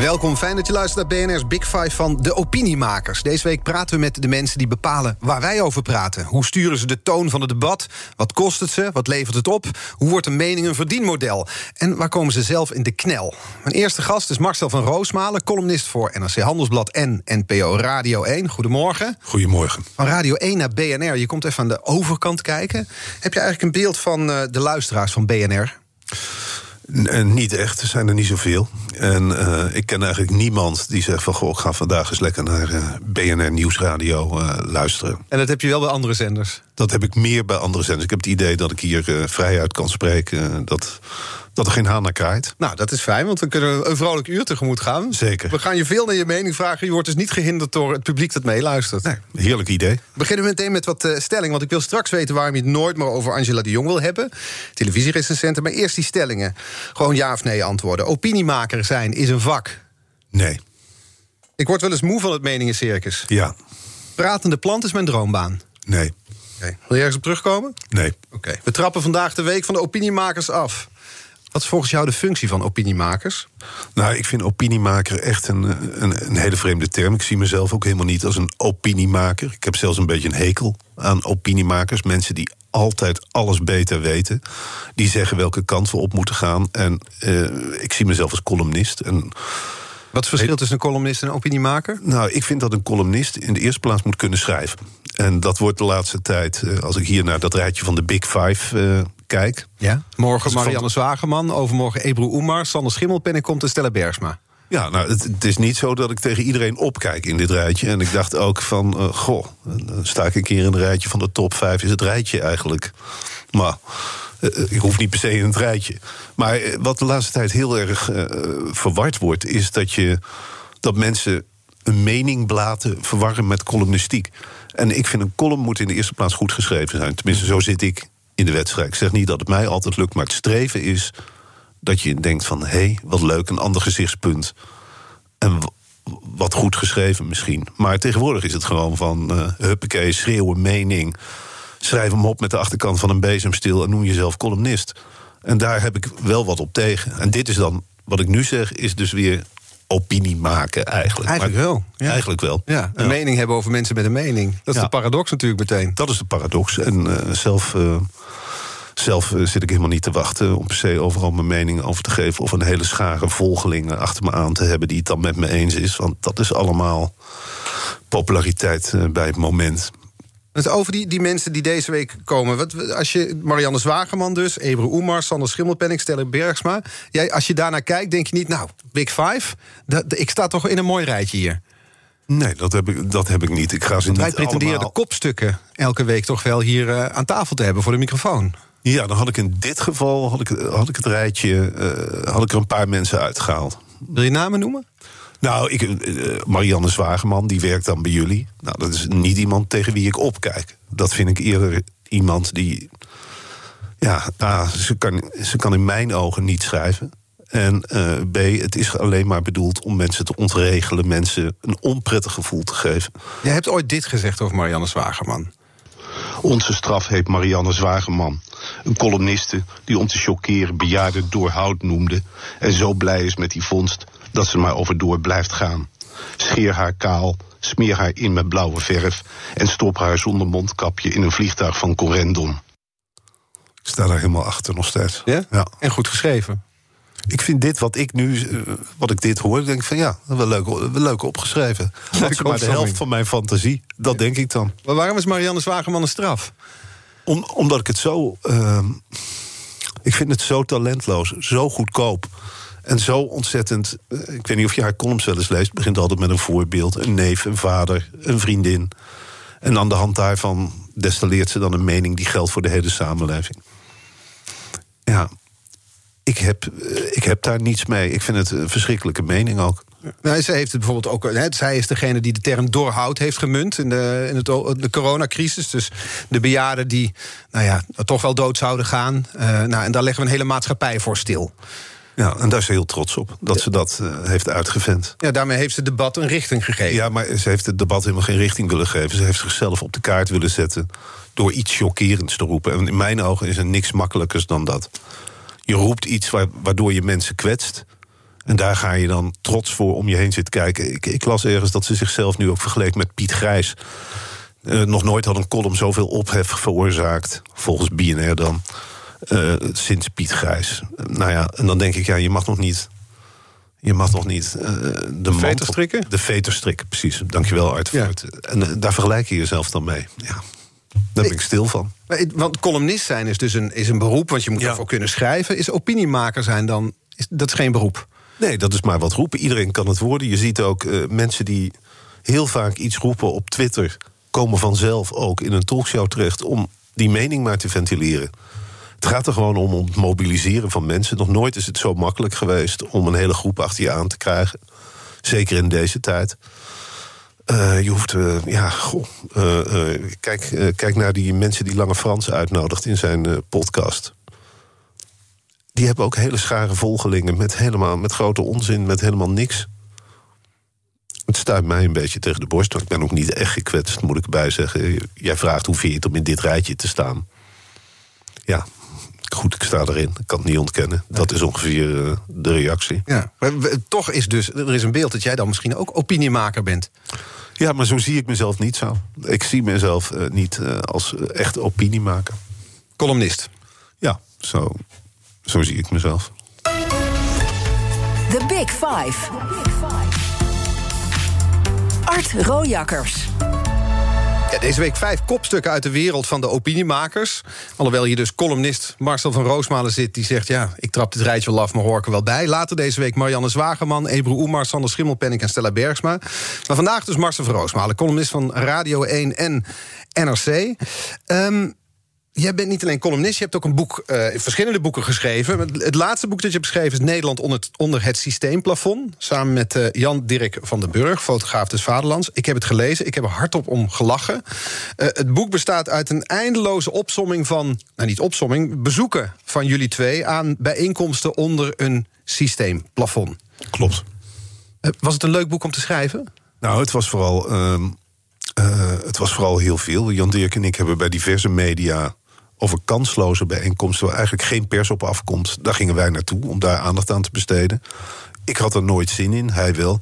Welkom, fijn dat je luistert naar BNR's Big Five van de opiniemakers. Deze week praten we met de mensen die bepalen waar wij over praten. Hoe sturen ze de toon van het debat? Wat kost het ze? Wat levert het op? Hoe wordt een mening een verdienmodel? En waar komen ze zelf in de knel? Mijn eerste gast is Marcel van Roosmalen, columnist voor NRC Handelsblad en NPO Radio 1. Goedemorgen. Goedemorgen. Van Radio 1 naar BNR, je komt even aan de overkant kijken. Heb je eigenlijk een beeld van uh, de luisteraars van BNR? N niet echt, er zijn er niet zoveel. En uh, ik ken eigenlijk niemand die zegt van... goh, ik ga vandaag eens lekker naar uh, BNR Nieuwsradio luisteren. En dat heb je wel bij andere zenders? Dat heb ik meer bij andere zenders. Ik heb het idee dat ik hier vrijuit kan spreken. dat, dat er geen haan naar kraait. Nou, dat is fijn, want we kunnen een vrolijk uur tegemoet gaan. Zeker. We gaan je veel naar je mening vragen. Je wordt dus niet gehinderd door het publiek dat meeluistert. Nee, heerlijk idee. We beginnen meteen met wat uh, stellingen, want ik wil straks weten... waarom je het nooit meer over Angela de Jong wil hebben. Televisierecensenten, maar eerst die stellingen. Gewoon ja of nee antwoorden. Opiniemaker zijn is een vak. Nee. Ik word wel eens moe van het meningencircus. Ja. Pratende plant is mijn droombaan. Nee. Okay. Wil je ergens op terugkomen? Nee. Oké. Okay. We trappen vandaag de week van de opiniemakers af. Wat is volgens jou de functie van opiniemakers? Nou, ik vind opiniemaker echt een, een, een, hele vreemde term. Ik zie mezelf ook helemaal niet als een opiniemaker. Ik heb zelfs een beetje een hekel aan opiniemakers. Mensen die altijd alles beter weten. Die zeggen welke kant we op moeten gaan. En uh, ik zie mezelf als columnist. En wat is het verschil tussen een columnist en een opiniemaker? Nou, ik vind dat een columnist in de eerste plaats moet kunnen schrijven. En dat wordt de laatste tijd, als ik hier naar dat rijtje van de Big Five uh, kijk. Ja? Morgen Marianne Zwageman, overmorgen Ebru Oemar, Sander Schimmelpen en komt en Stella Bergsma. Ja, nou, het, het, is niet zo dat ik tegen iedereen opkijk in dit rijtje. En ik dacht ook van, uh, goh, dan sta ik een keer in een rijtje van de top 5. Is het rijtje eigenlijk? Maar uh, ik hoef niet per se in het rijtje. Maar uh, wat de laatste tijd heel erg verward wordt, is dat je dat mensen een mening blaten verwarren met columnistiek. En ik vind een column moet in de eerste plaats goed geschreven zijn. Tenminste, zo zit ik in de wedstrijd. Ik zeg niet dat het mij altijd lukt, maar het streven is dat je denkt van... hé, hey, wat leuk, een ander gezichtspunt. En wat goed geschreven misschien. Maar tegenwoordig is het gewoon van... Uh, huppakee, schreeuwen, mening... schrijf hem op met de achterkant van een bezemstil... en noem jezelf columnist. En daar heb ik wel wat op tegen. En dit is dan, wat ik nu zeg, is dus weer opinie maken eigenlijk. Eigenlijk wel. Ja. Eigenlijk wel. Ja, een ja. mening hebben over mensen met een mening. Dat is Ja. de paradox natuurlijk meteen. Dat is de paradox. En uh, zelf, uh, zelf uh, zit ik helemaal niet te wachten om per se overal mijn mening over te geven. Of een hele schare volgelingen achter me aan te hebben die het dan met me eens is. Want dat is allemaal populariteit bij het moment. Over die, die mensen die deze week komen. Wat, als je, Marianne Zwageman dus, Ebru Oemar, Sander Schimmelpenning, Stella Bergsma. Jij, als je daarnaar kijkt, denk je niet, nou, Big Five, dat, ik sta toch in een mooi rijtje hier. Nee, dat heb ik, dat heb ik niet. Ik ga ze Want wij niet pretenderen allemaal... de kopstukken elke week toch wel hier uh, aan tafel te hebben voor de microfoon. Ja, dan had ik in dit geval had ik, had ik het rijtje, uh, had ik er een paar mensen uitgehaald. Wil je namen noemen? Nou, ik, uh, Marianne Zwageman, die werkt dan bij jullie. Nou, dat is niet iemand tegen wie ik opkijk. Dat vind ik eerder iemand die. Ja, A, ze, kan, ze kan in mijn ogen niet schrijven. En uh, B, het is alleen maar bedoeld om mensen te ontregelen, mensen een onprettig gevoel te geven. Jij hebt ooit dit gezegd over Marianne Zwageman. Onze straf heet Marianne Zwageman. Een columniste die om te chockeren bejaarden doorhoud noemde. En zo blij is met die vondst dat ze maar over door blijft gaan. Scheer haar kaal, smeer haar in met blauwe verf. En stop haar zonder mondkapje in een vliegtuig van Corendon. Ik sta daar helemaal achter nog steeds. Ja? ja. En goed geschreven. Ik vind dit wat ik nu, wat ik dit hoor, denk ik van ja, wel leuk, wel leuk opgeschreven. Dat is maar de helft van mijn fantasie. Dat ja. denk ik dan. Maar waarom is Marianne Zwageman een straf? Om, omdat ik het zo. Uh, ik vind het zo talentloos, zo goedkoop. En zo ontzettend. Uh, ik weet niet of je haar columns wel eens leest. Het begint altijd met een voorbeeld: een neef, een vader, een vriendin. En aan de hand daarvan destilleert ze dan een mening die geldt voor de hele samenleving. Ja, ik heb, ik heb daar niets mee. Ik vind het een verschrikkelijke mening ook. Nou, zij heeft het bijvoorbeeld ook. Hè, zij is degene die de term doorhoud heeft gemunt in de, in het, de coronacrisis. Dus de bejaarden die nou ja, toch wel dood zouden gaan. Uh, nou, en daar leggen we een hele maatschappij voor stil. Ja, en daar is ze heel trots op, dat ze dat uh, heeft uitgevent. Ja, daarmee heeft ze het debat een richting gegeven. Ja, maar ze heeft het debat helemaal geen richting willen geven. Ze heeft zichzelf op de kaart willen zetten door iets chockerends te roepen. En in mijn ogen is er niks makkelijkers dan dat. Je roept iets waardoor je mensen kwetst. En daar ga je dan trots voor om je heen zitten kijken. Ik, ik las ergens dat ze zichzelf nu ook vergeleek met Piet Grijs. Uh, nog nooit had een column zoveel ophef veroorzaakt, volgens BNR dan, uh, sinds Piet Grijs. nou ja, en dan denk ik, ja, je mag nog niet. Je mag nog niet uh, de veterstrikken? De veterstrikken, precies. Dankjewel, Art. Ja. En daar vergelijk je jezelf dan mee. Ja. Daar ben ik stil van. Want columnist zijn is dus een, is een beroep, want je moet ja. ervoor kunnen schrijven. Is opiniemaker zijn dan, is, dat is geen beroep? Nee, dat is maar wat roepen. Iedereen kan het worden. Je ziet ook uh, mensen die heel vaak iets roepen op Twitter... komen vanzelf ook in een talkshow terecht om die mening maar te ventileren. Het gaat er gewoon om, om het mobiliseren van mensen. Nog nooit is het zo makkelijk geweest om een hele groep achter je aan te krijgen. Zeker in deze tijd. Uh, je hoeft, uh, ja, goh, uh, kijk, kijk naar die mensen die Lange Frans uitnodigt in zijn podcast. Die hebben ook hele schare volgelingen met, helemaal, met grote onzin, met helemaal niks. Het stuit mij een beetje tegen de borst, want ik ben ook niet echt gekwetst, moet ik erbij zeggen. Jij vraagt hoe vind je het om in dit rijtje te staan. Ja, goed, ik sta erin. Ik kan het niet ontkennen. Dat is ongeveer de reactie. Ja, maar toch is dus, er is een beeld dat jij dan misschien ook opiniemaker bent. Ja, maar zo zie ik mezelf niet zo. Ik zie mezelf uh, niet uh, als echt opiniemaker. Columnist? Ja, zo, zo zie ik mezelf. The Big Five. Art Rojakkers. Deze week vijf kopstukken uit de wereld van de opiniemakers. Alhoewel hier dus columnist Marcel van Roosmalen zit... die zegt, ja, ik trap dit rijtje wel af, maar hoor ik er wel bij. Later deze week Marianne Zwageman, Ebru Oemar... Sander Schimmelpenning en Stella Bergsma. Maar vandaag dus Marcel van Roosmalen, columnist van Radio 1 en NRC. Um, Jij bent niet alleen columnist, je hebt ook een boek, uh, verschillende boeken geschreven. Het laatste boek dat je hebt geschreven is Nederland onder het, onder het systeemplafond. Samen met uh, Jan Dirk van den Burg, fotograaf des Vaderlands. Ik heb het gelezen, ik heb er hardop om gelachen. Uh, het boek bestaat uit een eindeloze opsomming van, nou niet opsomming, bezoeken van jullie twee aan bijeenkomsten onder een systeemplafond. Klopt. was het een leuk boek om te schrijven? Nou, het was vooral. Uh, het was vooral heel veel. Jan Dirk en ik hebben bij diverse media over kansloze bijeenkomsten... waar eigenlijk geen pers op afkomt. Daar gingen wij naartoe om daar aandacht aan te besteden. Ik had er nooit zin in, hij wel.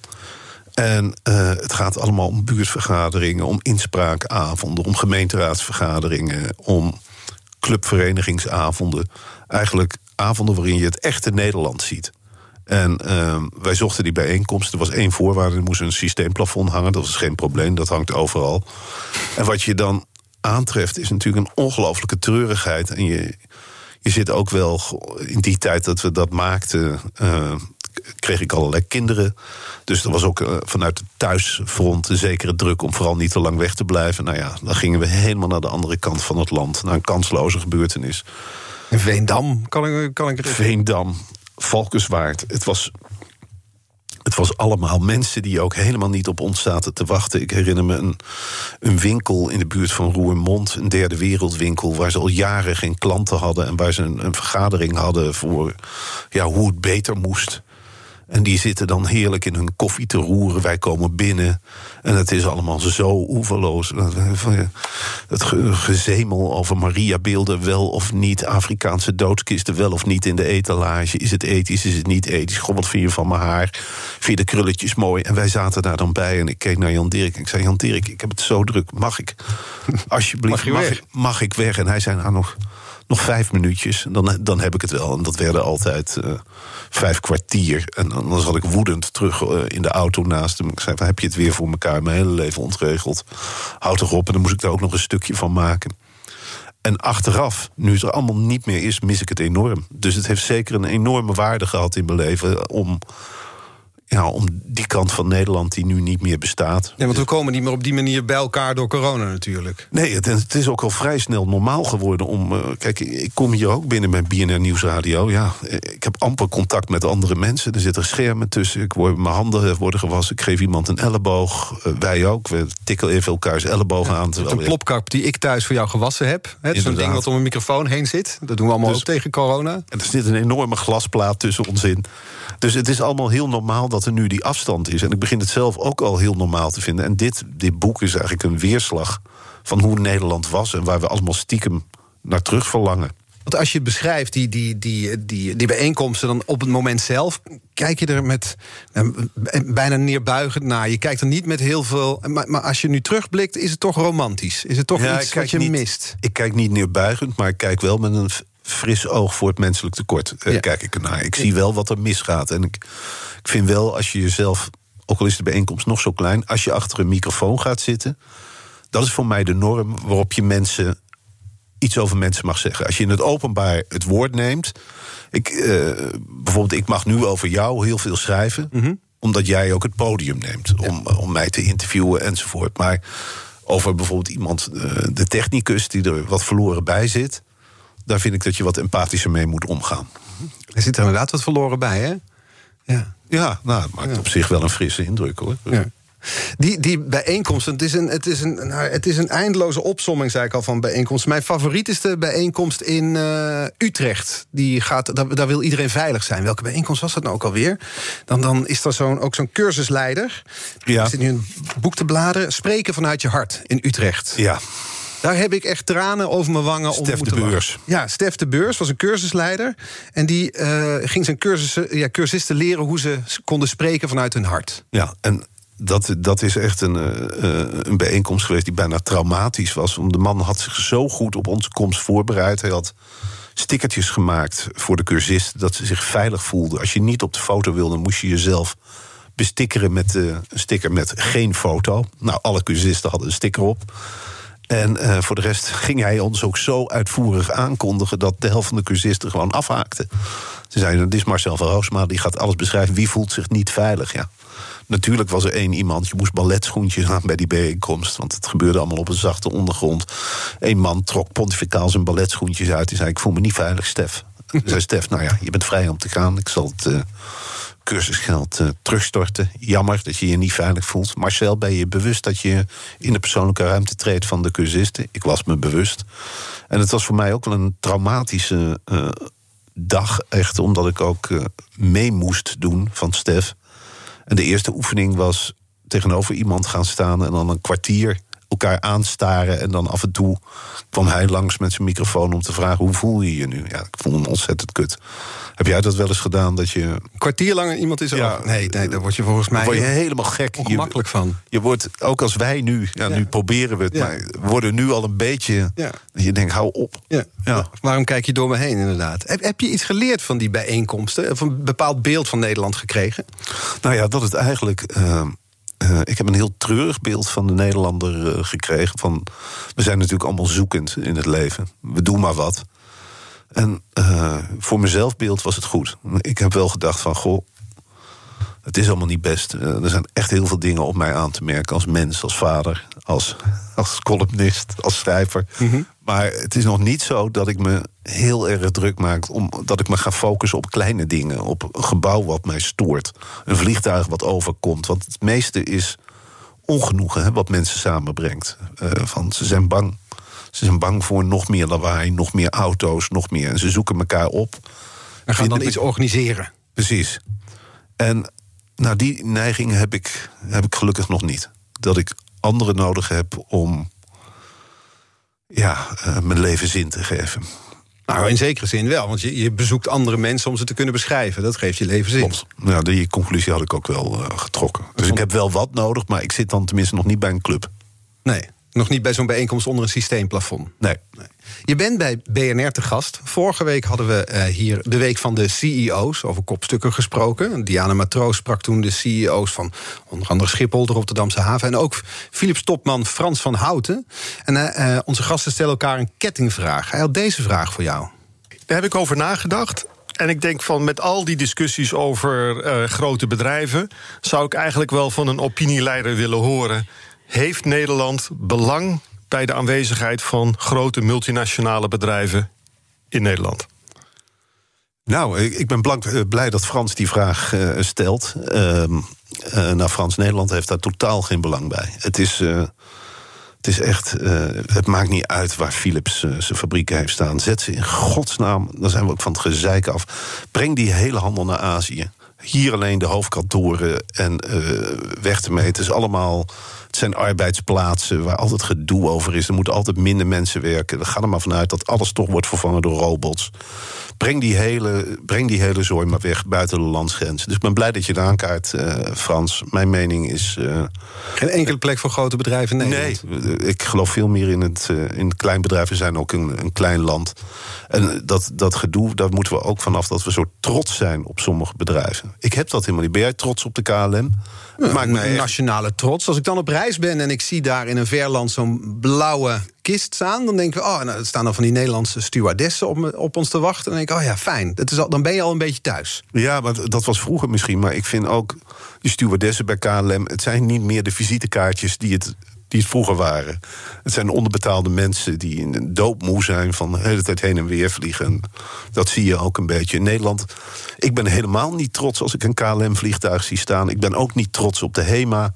En uh, het gaat allemaal om buurtvergaderingen, om inspraakavonden... om gemeenteraadsvergaderingen, om clubverenigingsavonden. Eigenlijk avonden waarin je het echte Nederland ziet. En uh, wij zochten die bijeenkomst. Er was één voorwaarde, er moest een systeemplafond hangen. Dat was geen probleem, dat hangt overal. En wat je dan aantreft, is natuurlijk een ongelooflijke treurigheid. En je, je zit ook wel in die tijd dat we dat maakten. Uh, kreeg ik allerlei kinderen. Dus er was ook uh, vanuit het thuisfront een zekere druk om vooral niet te lang weg te blijven. Nou ja, dan gingen we helemaal naar de andere kant van het land, naar een kansloze gebeurtenis. In Veendam kan ik, kan ik Veendam, Valkenswaard. Het was het was allemaal mensen die ook helemaal niet op ons zaten te wachten. Ik herinner me een, een winkel in de buurt van Roermond, een derde wereldwinkel, waar ze al jaren geen klanten hadden en waar ze een, een vergadering hadden voor ja, hoe het beter moest. En die zitten dan heerlijk in hun koffie te roeren. Wij komen binnen. En het is allemaal zo oeverloos. Het gezemel over Maria-beelden, wel of niet. Afrikaanse doodskisten, wel of niet in de etalage. Is het ethisch, is het niet ethisch? God, wat vind je van mijn haar? Vind je de krulletjes mooi? En wij zaten daar dan bij. En ik keek naar Jan Dirk. En ik zei, Jan Dirk, ik heb het zo druk. Mag ik? Alsjeblieft, mag, mag, ik, mag ik weg? En hij zei, nou nog nog vijf minuutjes, dan, dan heb ik het wel. En dat werden altijd uh, vijf kwartier. En dan zat ik woedend terug uh, in de auto naast hem. Ik zei, heb je het weer voor elkaar? Mijn hele leven ontregeld. Houd toch op. En dan moest ik daar ook nog een stukje van maken. En achteraf, nu het er allemaal niet meer is, mis ik het enorm. Dus het heeft zeker een enorme waarde gehad in mijn leven... om ja, om die kant van Nederland die nu niet meer bestaat. Nee, want we komen niet meer op die manier bij elkaar door corona natuurlijk. Nee, het, het is ook al vrij snel normaal geworden om. Uh, kijk, ik kom hier ook binnen bij BNR Nieuwsradio. Ja, ik heb amper contact met andere mensen. Er zitten schermen tussen. Ik word, mijn handen worden gewassen. Ik geef iemand een elleboog. Uh, wij ook. We tikken even elkaars ellebogen ja, aan. Is een plopkap die ik thuis voor jou gewassen heb. Zo'n ding wat om een microfoon heen zit. Dat doen we allemaal dus, ook tegen corona. En er zit een enorme glasplaat tussen ons in. Dus het is allemaal heel normaal dat er nu die afstand is. En ik begin het zelf ook al heel normaal te vinden. En dit, dit boek is eigenlijk een weerslag van hoe Nederland was en waar we allemaal stiekem naar terug verlangen. Want als je het beschrijft, die, die, die, die, die bijeenkomsten, dan op het moment zelf, kijk je er met nou, bijna neerbuigend naar. Je kijkt er niet met heel veel. Maar, maar als je nu terugblikt, is het toch romantisch? Is het toch ja, iets wat je niet, mist? Ik kijk niet neerbuigend, maar ik kijk wel met een fris oog voor het menselijk tekort. Uh, Kijk ik ernaar. Ik zie wel wat er misgaat. En ik, ik vind wel, als je jezelf, ook al is de bijeenkomst nog zo klein, als je achter een microfoon gaat zitten, dat is voor mij de norm waarop je mensen iets over mensen mag zeggen. Als je in het openbaar het woord neemt. Ik, uh, bijvoorbeeld, ik mag nu over jou heel veel schrijven. Mhm. Omdat jij ook het podium neemt om, om mij te interviewen enzovoort. Maar over bijvoorbeeld iemand, uh, de technicus, die er wat verloren bij zit daar vind ik dat je wat empathischer mee moet omgaan. Er zit er inderdaad wat verloren bij, hè? Ja, ja nou, het maakt op zich wel een frisse indruk, hoor. Ja. Die, die bijeenkomsten, het is, een, het, is een, nou, het is een eindeloze opsomming, zei ik al, van bijeenkomsten. Mijn favoriet is de bijeenkomst in uh, Utrecht. Die gaat, daar, daar, wil iedereen veilig zijn. Welke bijeenkomst was dat nou ook alweer? Dan, dan is er zo'n, ook zo'n cursusleider. Ja. Ik zit nu een boek te bladeren. Spreken vanuit je hart in Utrecht. Ja. Daar heb ik echt tranen over mijn wangen Stef de Beurs. Ja, Stef de Beurs was een cursusleider. En die uh, ging zijn cursussen, ja, cursisten leren hoe ze konden spreken vanuit hun hart. Ja, en dat, dat is echt een, uh, een bijeenkomst geweest die bijna traumatisch was. Want de man had zich zo goed op onze komst voorbereid. Hij had stickertjes gemaakt voor de cursisten dat ze zich veilig voelden. Als je niet op de foto wilde, moest je jezelf bestikkeren met uh, een sticker met geen foto. Nou, alle cursisten hadden een sticker op. En uh, voor de rest ging hij ons ook zo uitvoerig aankondigen dat de helft van de cursisten gewoon afhaakte. Ze zeiden: Dit is Marcel van Roosma, die gaat alles beschrijven. Wie voelt zich niet veilig? Ja. Natuurlijk was er één iemand, je moest balletschoentjes aan bij die bijeenkomst. Want het gebeurde allemaal op een zachte ondergrond. Eén man trok pontificaal zijn balletschoentjes uit. Die zei: Ik voel me niet veilig, Stef. zei Stef: Nou ja, je bent vrij om te gaan. Ik zal het. Uh, cursusgeld uh, terugstorten. Jammer dat je je niet veilig voelt. Marcel, ben je bewust dat je in de persoonlijke ruimte treedt van de cursisten? Ik was me bewust. En het was voor mij ook wel een traumatische uh, dag, echt, omdat ik ook uh, mee moest doen van Stef. En de eerste oefening was tegenover iemand gaan staan en dan een kwartier elkaar aanstaren. En dan af en toe kwam hij langs met zijn microfoon om te vragen: hoe voel je je nu? Ja, ik voel me ontzettend kut. Heb jij dat wel eens gedaan? Dat je. Een kwartier lang iemand is. Ja, nee, nee, daar word je volgens mij. word je helemaal gek. Makkelijk van. Je wordt, ook als wij nu, ja, nu proberen we het, maar worden nu al een beetje. Ja. Je denkt, hou op. Ja. Ja. Waarom kijk je door me heen, inderdaad? Heb, heb je iets geleerd van die bijeenkomsten? Of een bepaald beeld van Nederland gekregen? Nou ja, dat het eigenlijk. Uh, uh, ik heb een heel treurig beeld van de Nederlander uh, gekregen. Van, we zijn natuurlijk allemaal zoekend in het leven. We doen maar wat. En uh, voor mijn zelfbeeld was het goed. Ik heb wel gedacht van, goh, het is allemaal niet best. er zijn echt heel veel dingen op mij aan te merken als mens, als vader, als, als columnist, als schrijver. Mm. Maar het is nog niet zo dat ik me heel erg druk maak... omdat ik me ga focussen op kleine dingen. Op een gebouw wat mij stoort. Een vliegtuig wat overkomt. Want het meeste is ongenoegen hè, wat mensen samenbrengt. Uh, van, ze zijn bang. Ze zijn bang voor nog meer lawaai, nog meer auto's, nog meer. En ze zoeken elkaar op. En gaan dan iets organiseren. Precies. En nou, die neiging heb ik, heb ik gelukkig nog niet. Dat ik anderen nodig heb om ja, uh, mijn leven zin te geven. Nou, in zekere zin wel, want je, je bezoekt andere mensen om ze te kunnen beschrijven. Dat geeft je leven zin. Klopt. Ja, die conclusie had ik ook wel uh, getrokken. Dus ik heb wel wat nodig, maar ik zit dan tenminste nog niet bij een club. Nee, nog niet bij zo'n bijeenkomst onder een systeemplafond. Nee. nee. Je bent bij BNR te gast. Vorige week hadden we uh, hier de week van de CEO's over kopstukken gesproken. Diana Matroos sprak toen de CEO's van onder andere Schiphol, de Rotterdamse haven. En ook Philips topman Frans van Houten. En uh, onze gasten stellen elkaar een kettingvraag. Hij had deze vraag voor jou. Daar heb ik over nagedacht. en ik denk van met al die discussies over eh, grote bedrijven, zou ik eigenlijk wel van een opinieleider willen horen. Heeft Nederland belang bij de aanwezigheid van grote multinationale bedrijven in Nederland? Nou, ik, ben blank, eh, blij dat Frans die vraag eh, stelt. Eh, nou, Frans-Nederland heeft daar totaal geen belang bij. Het is, het is echt. het maakt niet uit waar Philips zijn fabrieken heeft staan. Zet ze in godsnaam, dan zijn we ook van het gezeik af. Breng die hele handel naar Azië. Hier alleen de hoofdkantoren en weg te meten. Het is allemaal. Het zijn arbeidsplaatsen waar altijd gedoe over is. Er moeten altijd minder mensen werken. Ga er maar vanuit dat alles toch wordt vervangen door robots. Breng die hele, breng die hele zooi maar weg buiten de landsgrenzen. Dus ik ben blij dat je het aankaart, eh, Frans. Mijn mening is. eh, Geen enkele plek voor grote bedrijven in nee, Nederland. eh, ik geloof veel meer in het, in het kleinbedrijf. We zijn ook een, een klein land. En dat, dat gedoe, daar moeten we ook vanaf dat we zo trots zijn op sommige bedrijven. Ik heb dat helemaal niet. Ben jij trots op de KLM? Het maakt mij echt- nationale trots. Als ik dan op reis ben en ik zie daar in een verland zo'n blauwe kist staan, dan denk ik, oh, nou, er staan dan van die Nederlandse stewardessen op, op ons te wachten. Dan denk ik, oh ja, fijn. Dat is al, dan ben je al een beetje thuis. Ja, maar dat was vroeger misschien. Maar ik vind ook die stewardessen bij KLM... het zijn niet meer de visitekaartjes die het, die het vroeger waren. Het zijn onderbetaalde mensen die in een doopmoe zijn... van de hele tijd heen en weer vliegen. Dat zie je ook een beetje in Nederland. Ik ben helemaal niet trots als ik een KLM-vliegtuig zie staan. Ik ben ook niet trots op de HEMA...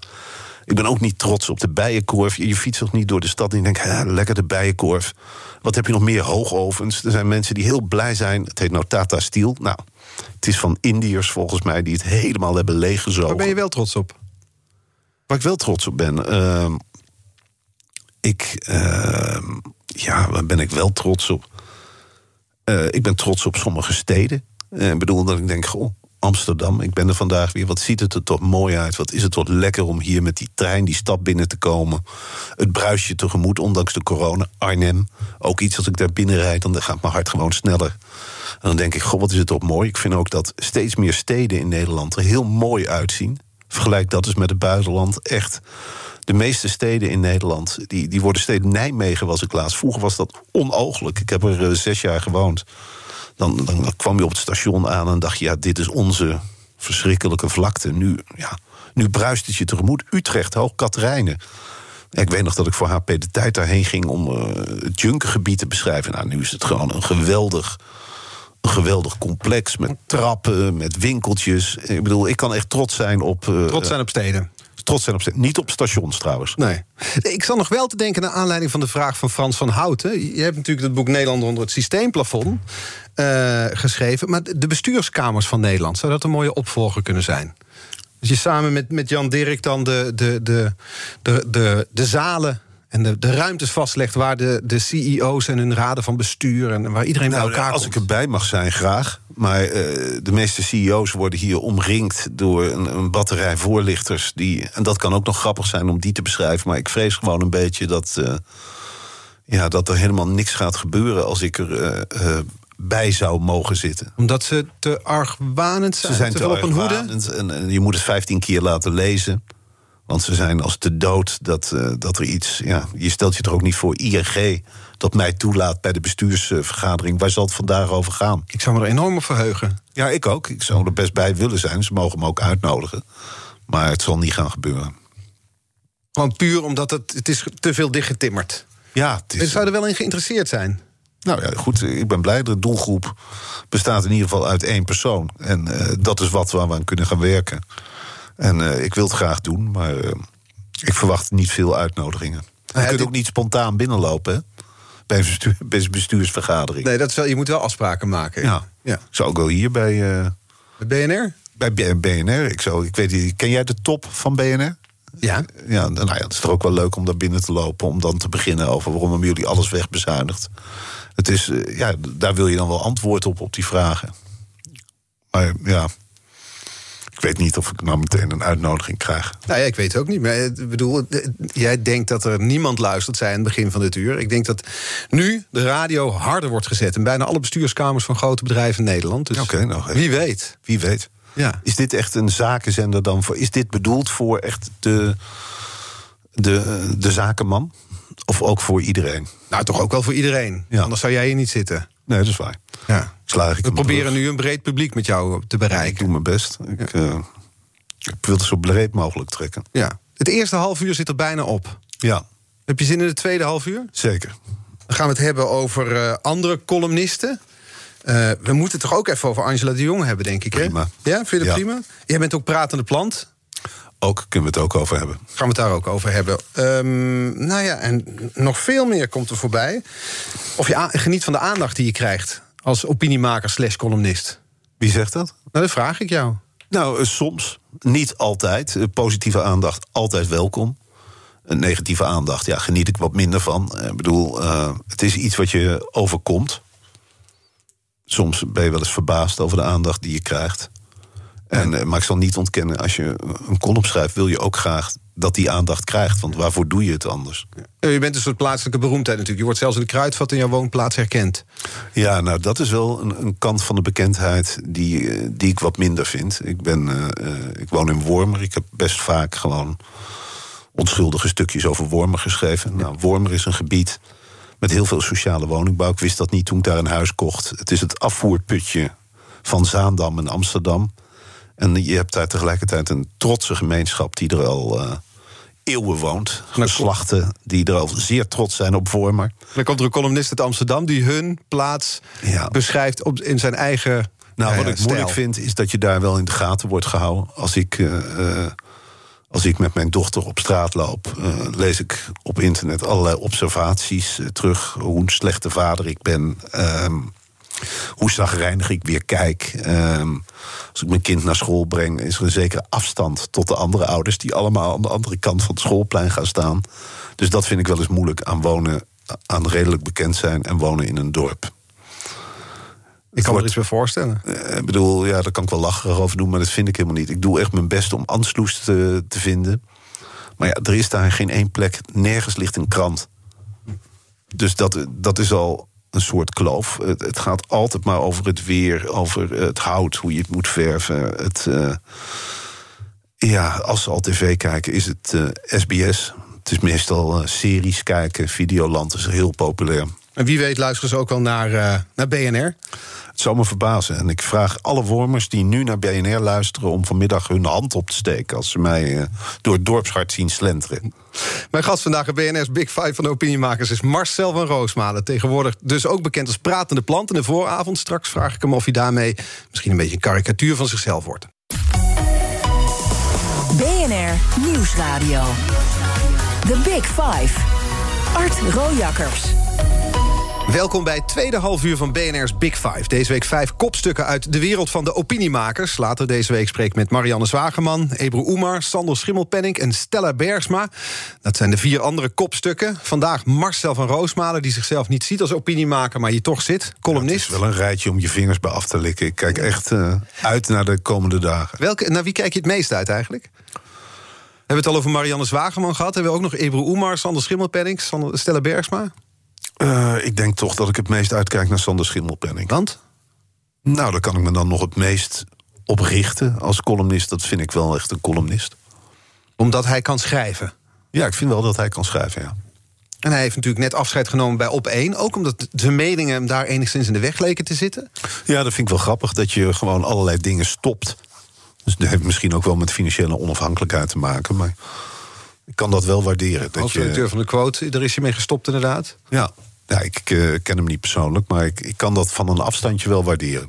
Ik ben ook niet trots op de bijenkorf. Je, je fietst toch niet door de stad en je denkt... "Hè, lekker de bijenkorf. Wat heb je nog meer? Hoogovens. Er zijn mensen die heel blij zijn. Het heet nou Tata Steel. Nou, het is van Indiërs volgens mij... die het helemaal hebben leeggezogen. Waar ben je wel trots op? Waar ik wel trots op ben... ehm, ik... ehm, ja, waar ben ik wel trots op? Eh, ik ben trots op sommige steden. Eh, ik bedoel dat ik denk, goh, Amsterdam, ik ben er vandaag weer. Wat ziet het er toch mooi uit? Wat is het toch lekker om hier met die trein die stad binnen te komen? Het bruisje tegemoet, ondanks de corona. Arnhem, ook iets als ik daar binnen rijd, dan gaat mijn hart gewoon sneller. En dan denk ik, goh, wat is het toch mooi? Ik vind ook dat steeds meer steden in Nederland er heel mooi uitzien. Vergelijk dat eens met het buitenland. Echt, de meeste steden in Nederland, die, die worden steeds... Nijmegen was ik laatst. Vroeger was dat onooglijk. Ik heb er eh, zes jaar gewoond. Dan, dan, kwam je op het station aan en dacht je... ja, dit is onze verschrikkelijke vlakte. Nu, ja, nu bruist het je tegemoet. Utrecht, Hoog Katerijnen. Ik weet nog dat ik voor HP de tijd daarheen ging... om eh, het Junkergebied te beschrijven. Nou, nu is het gewoon een geweldig een geweldig complex met trappen, met winkeltjes. Ik bedoel, ik kan echt trots zijn op. eh, Trots zijn op steden. trots zijn op. Niet op stations trouwens. Nee. Ik zal nog wel te denken naar aanleiding van de vraag van Frans van Houten. Je hebt natuurlijk het boek Nederland onder het systeemplafond eh, geschreven. Maar de bestuurskamers van Nederland, zou dat een mooie opvolger kunnen zijn? Dus je samen met, met Jan Dirk dan de, de, de, de, de, de zalen en de, de ruimtes vastlegt waar de, de CEO's en hun raden van bestuur en waar iedereen bij Nou, elkaar als komt. ik erbij mag zijn, graag. Maar eh, de meeste CEO's worden hier omringd door een, een batterij voorlichters. Die, en dat kan ook nog grappig zijn om die te beschrijven. Maar ik vrees gewoon een beetje dat, eh, ja, dat er helemaal niks gaat gebeuren als ik er bij zou mogen zitten. Omdat ze te argwanend zijn, Ze zijn te te op hoede. En, en je moet het 15 keer laten lezen. Want ze zijn als te dood dat, eh, dat er iets. Ja, je stelt je er ook niet voor ING dat mij toelaat bij de bestuursvergadering. Waar zal het vandaag over gaan? Ik zou me er enorm op verheugen. Ja, ik ook. Ik zou er best bij willen zijn. Ze mogen me ook uitnodigen. Maar het zal niet gaan gebeuren. Gewoon puur omdat het, het is te veel dichtgetimmerd. Ja, het is, zou er wel in geïnteresseerd zijn. Nou ja, goed. Ik ben blij. De doelgroep bestaat in ieder geval uit één persoon. En eh, dat is wat waar we aan kunnen gaan werken. En eh, ik wil het graag doen, maar eh, ik verwacht niet veel uitnodigingen. Je ja, kunt ook niet spontaan binnenlopen, hè? Bij een bestuursvergadering. Nee, dat is wel, je moet wel afspraken maken. Ja. ja. Ik zou ook wel hier bij, Bij BNR? bij BNR. Ik zou, ik weet, niet, ken jij de top van BNR? Ja. Ja, nou ja, het is toch ook wel leuk om daar binnen te lopen. Om dan te beginnen over waarom hebben jullie alles wegbezuinigd. Het is, eh, ja, daar wil je dan wel antwoord op, op die vragen. Maar ja, ik weet niet of ik nou meteen een uitnodiging krijg. Nou ja, ik weet het ook niet. Maar ik bedoel, eh, jij denkt dat er niemand luistert, zei aan het begin van dit uur. Ik denk dat nu de radio harder wordt gezet. In bijna alle bestuurskamers van grote bedrijven in Nederland. Dus nou, wie weet. Wie weet. Ja. Is dit echt een zakenzender dan voor? Is dit bedoeld voor echt de, de, de zakenman? Of ook voor iedereen? Nou, toch ook wel voor iedereen. Ja. Anders zou jij hier niet zitten. Nee, dat is waar. Ja. slaag ik We proberen nu een breed publiek met jou te Ik bereiken. doe mijn best. Ik, eh, ik wil het zo breed mogelijk trekken. Ja. Het eerste half uur zit er bijna op. Ja, Heb je zin in het tweede half uur? zeker. Dan gaan we het hebben over eh, andere columnisten. Eh, we moeten het toch ook even over Angela de Jong hebben, denk ik. Hè? Prima. Ja, vind je dat Ja. prima? Jij bent ook pratende plant. Ook kunnen we het ook over hebben. Gaan we het daar ook over hebben. Ehm, nou ja, en nog veel meer komt er voorbij. Of je geniet van de aandacht die je krijgt als opiniemaker slash columnist. Wie zegt dat? Nou, dat vraag ik jou. Nou, eh, soms. Niet altijd. Eh, Positieve aandacht altijd welkom. Negatieve aandacht, ja, geniet ik wat minder van. Ik bedoel, het is iets wat je overkomt. Soms ben je wel eens verbaasd over de aandacht die je krijgt. En, eh, maar ik zal niet ontkennen, als je een column schrijft, wil je ook graag dat die aandacht krijgt. Want waarvoor doe je het anders? Eh, Je bent een soort plaatselijke beroemdheid natuurlijk. Je wordt zelfs in de kruidvat in jouw woonplaats herkend. Ja, nou, dat is wel een, een kant van de bekendheid die, eh, die ik wat minder vind. Ik, ben, ik woon in Wormer. Ik heb best vaak gewoon onschuldige stukjes over Wormer geschreven. Nou, Wormer is een gebied met heel veel sociale woningbouw. Ik wist dat niet toen ik daar een huis kocht. Het is het afvoerputje van Zaandam en Amsterdam. En je hebt daar tegelijkertijd een trotse gemeenschap die er al eh, eeuwen woont. Geslachten die er al zeer trots zijn op Wormer. Dan komt er een columnist uit Amsterdam die hun plaats Ja. beschrijft op, in zijn eigen. Nou, ja, wat ja, ik moeilijk vind, is dat je daar wel in de gaten wordt gehouden. Als ik, eh, eh, als ik met mijn dochter op straat loop, eh, lees ik op internet allerlei observaties eh, terug. Hoe een slechte vader ik ben. ehm, hoe zagrijnig ik weer kijk. Ehm, als ik mijn kind naar school breng, is er een zekere afstand tot de andere ouders die allemaal aan de andere kant van het schoolplein gaan staan. Dus dat vind ik wel eens moeilijk aan wonen, aan redelijk bekend zijn en wonen in een dorp. Ik kan me er iets bij voorstellen. eh, Ik bedoel, ja, daar kan ik wel lacherig over doen, maar dat vind ik helemaal niet. Ik doe echt mijn best om ansloes te, te vinden. Maar ja, er is daar geen één plek, nergens ligt een krant. Dus dat, dat is al een soort kloof. Het, het gaat altijd maar over het weer, over het hout, hoe je het moet verven. Het, eh, ja, als ze al tv kijken, is het eh, SBS. Het is meestal eh, series kijken. Videoland is heel populair. En wie weet luisteren ze ook wel naar, eh, naar BNR. Het zou me verbazen. En ik vraag alle wormers die nu naar BNR luisteren... om vanmiddag hun hand op te steken... als ze mij eh, door het dorpshart zien slenteren. Mijn gast vandaag in BNR's Big Five van de opiniemakers is Marcel van Roosmalen. Tegenwoordig dus ook bekend als pratende plant. In de vooravond straks vraag ik hem of hij daarmee misschien een beetje een karikatuur van zichzelf wordt. BNR Nieuwsradio. The Big Five. Art Rojakkers. Welkom bij het tweede half uur van BNR's Big Five. Deze week vijf kopstukken uit de wereld van de opiniemakers. Later deze week spreek ik met Marianne Zwageman, Ebru Oemar, Sander Schimmelpenning en Stella Bergsma. Dat zijn de vier andere kopstukken. Vandaag Marcel van Roosmalen, die zichzelf niet ziet als opiniemaker, maar hier toch zit. Het Columnist. is wel een rijtje om je vingers bij af te likken. Ik kijk echt eh, uit naar de komende dagen. Welke, naar wie kijk je het meest uit eigenlijk? We hebben het al over Marianne Zwageman gehad. Hebben we ook nog Ebru Oemar, Sander Schimmelpenning, Stella Bergsma? Eh, ik denk toch dat ik het meest uitkijk naar Sander Schimmelpenning. Want? Nou, daar kan ik me dan nog het meest op richten als columnist. Dat vind ik wel echt een columnist. Omdat hij kan schrijven. Ja, ik vind wel dat hij kan schrijven, ja. En hij heeft natuurlijk net afscheid genomen bij Op 1. Ook omdat zijn meningen hem daar enigszins in de weg leken te zitten. Ja, dat vind ik wel grappig dat je gewoon allerlei dingen stopt. Dus dat heeft misschien ook wel met financiële onafhankelijkheid te maken. Maar ik kan dat wel waarderen. Dat Als je, directeur van de quote, daar is hij mee gestopt inderdaad. ja, ja, ik eh, ken hem niet persoonlijk, maar ik, ik kan dat van een afstandje wel waarderen.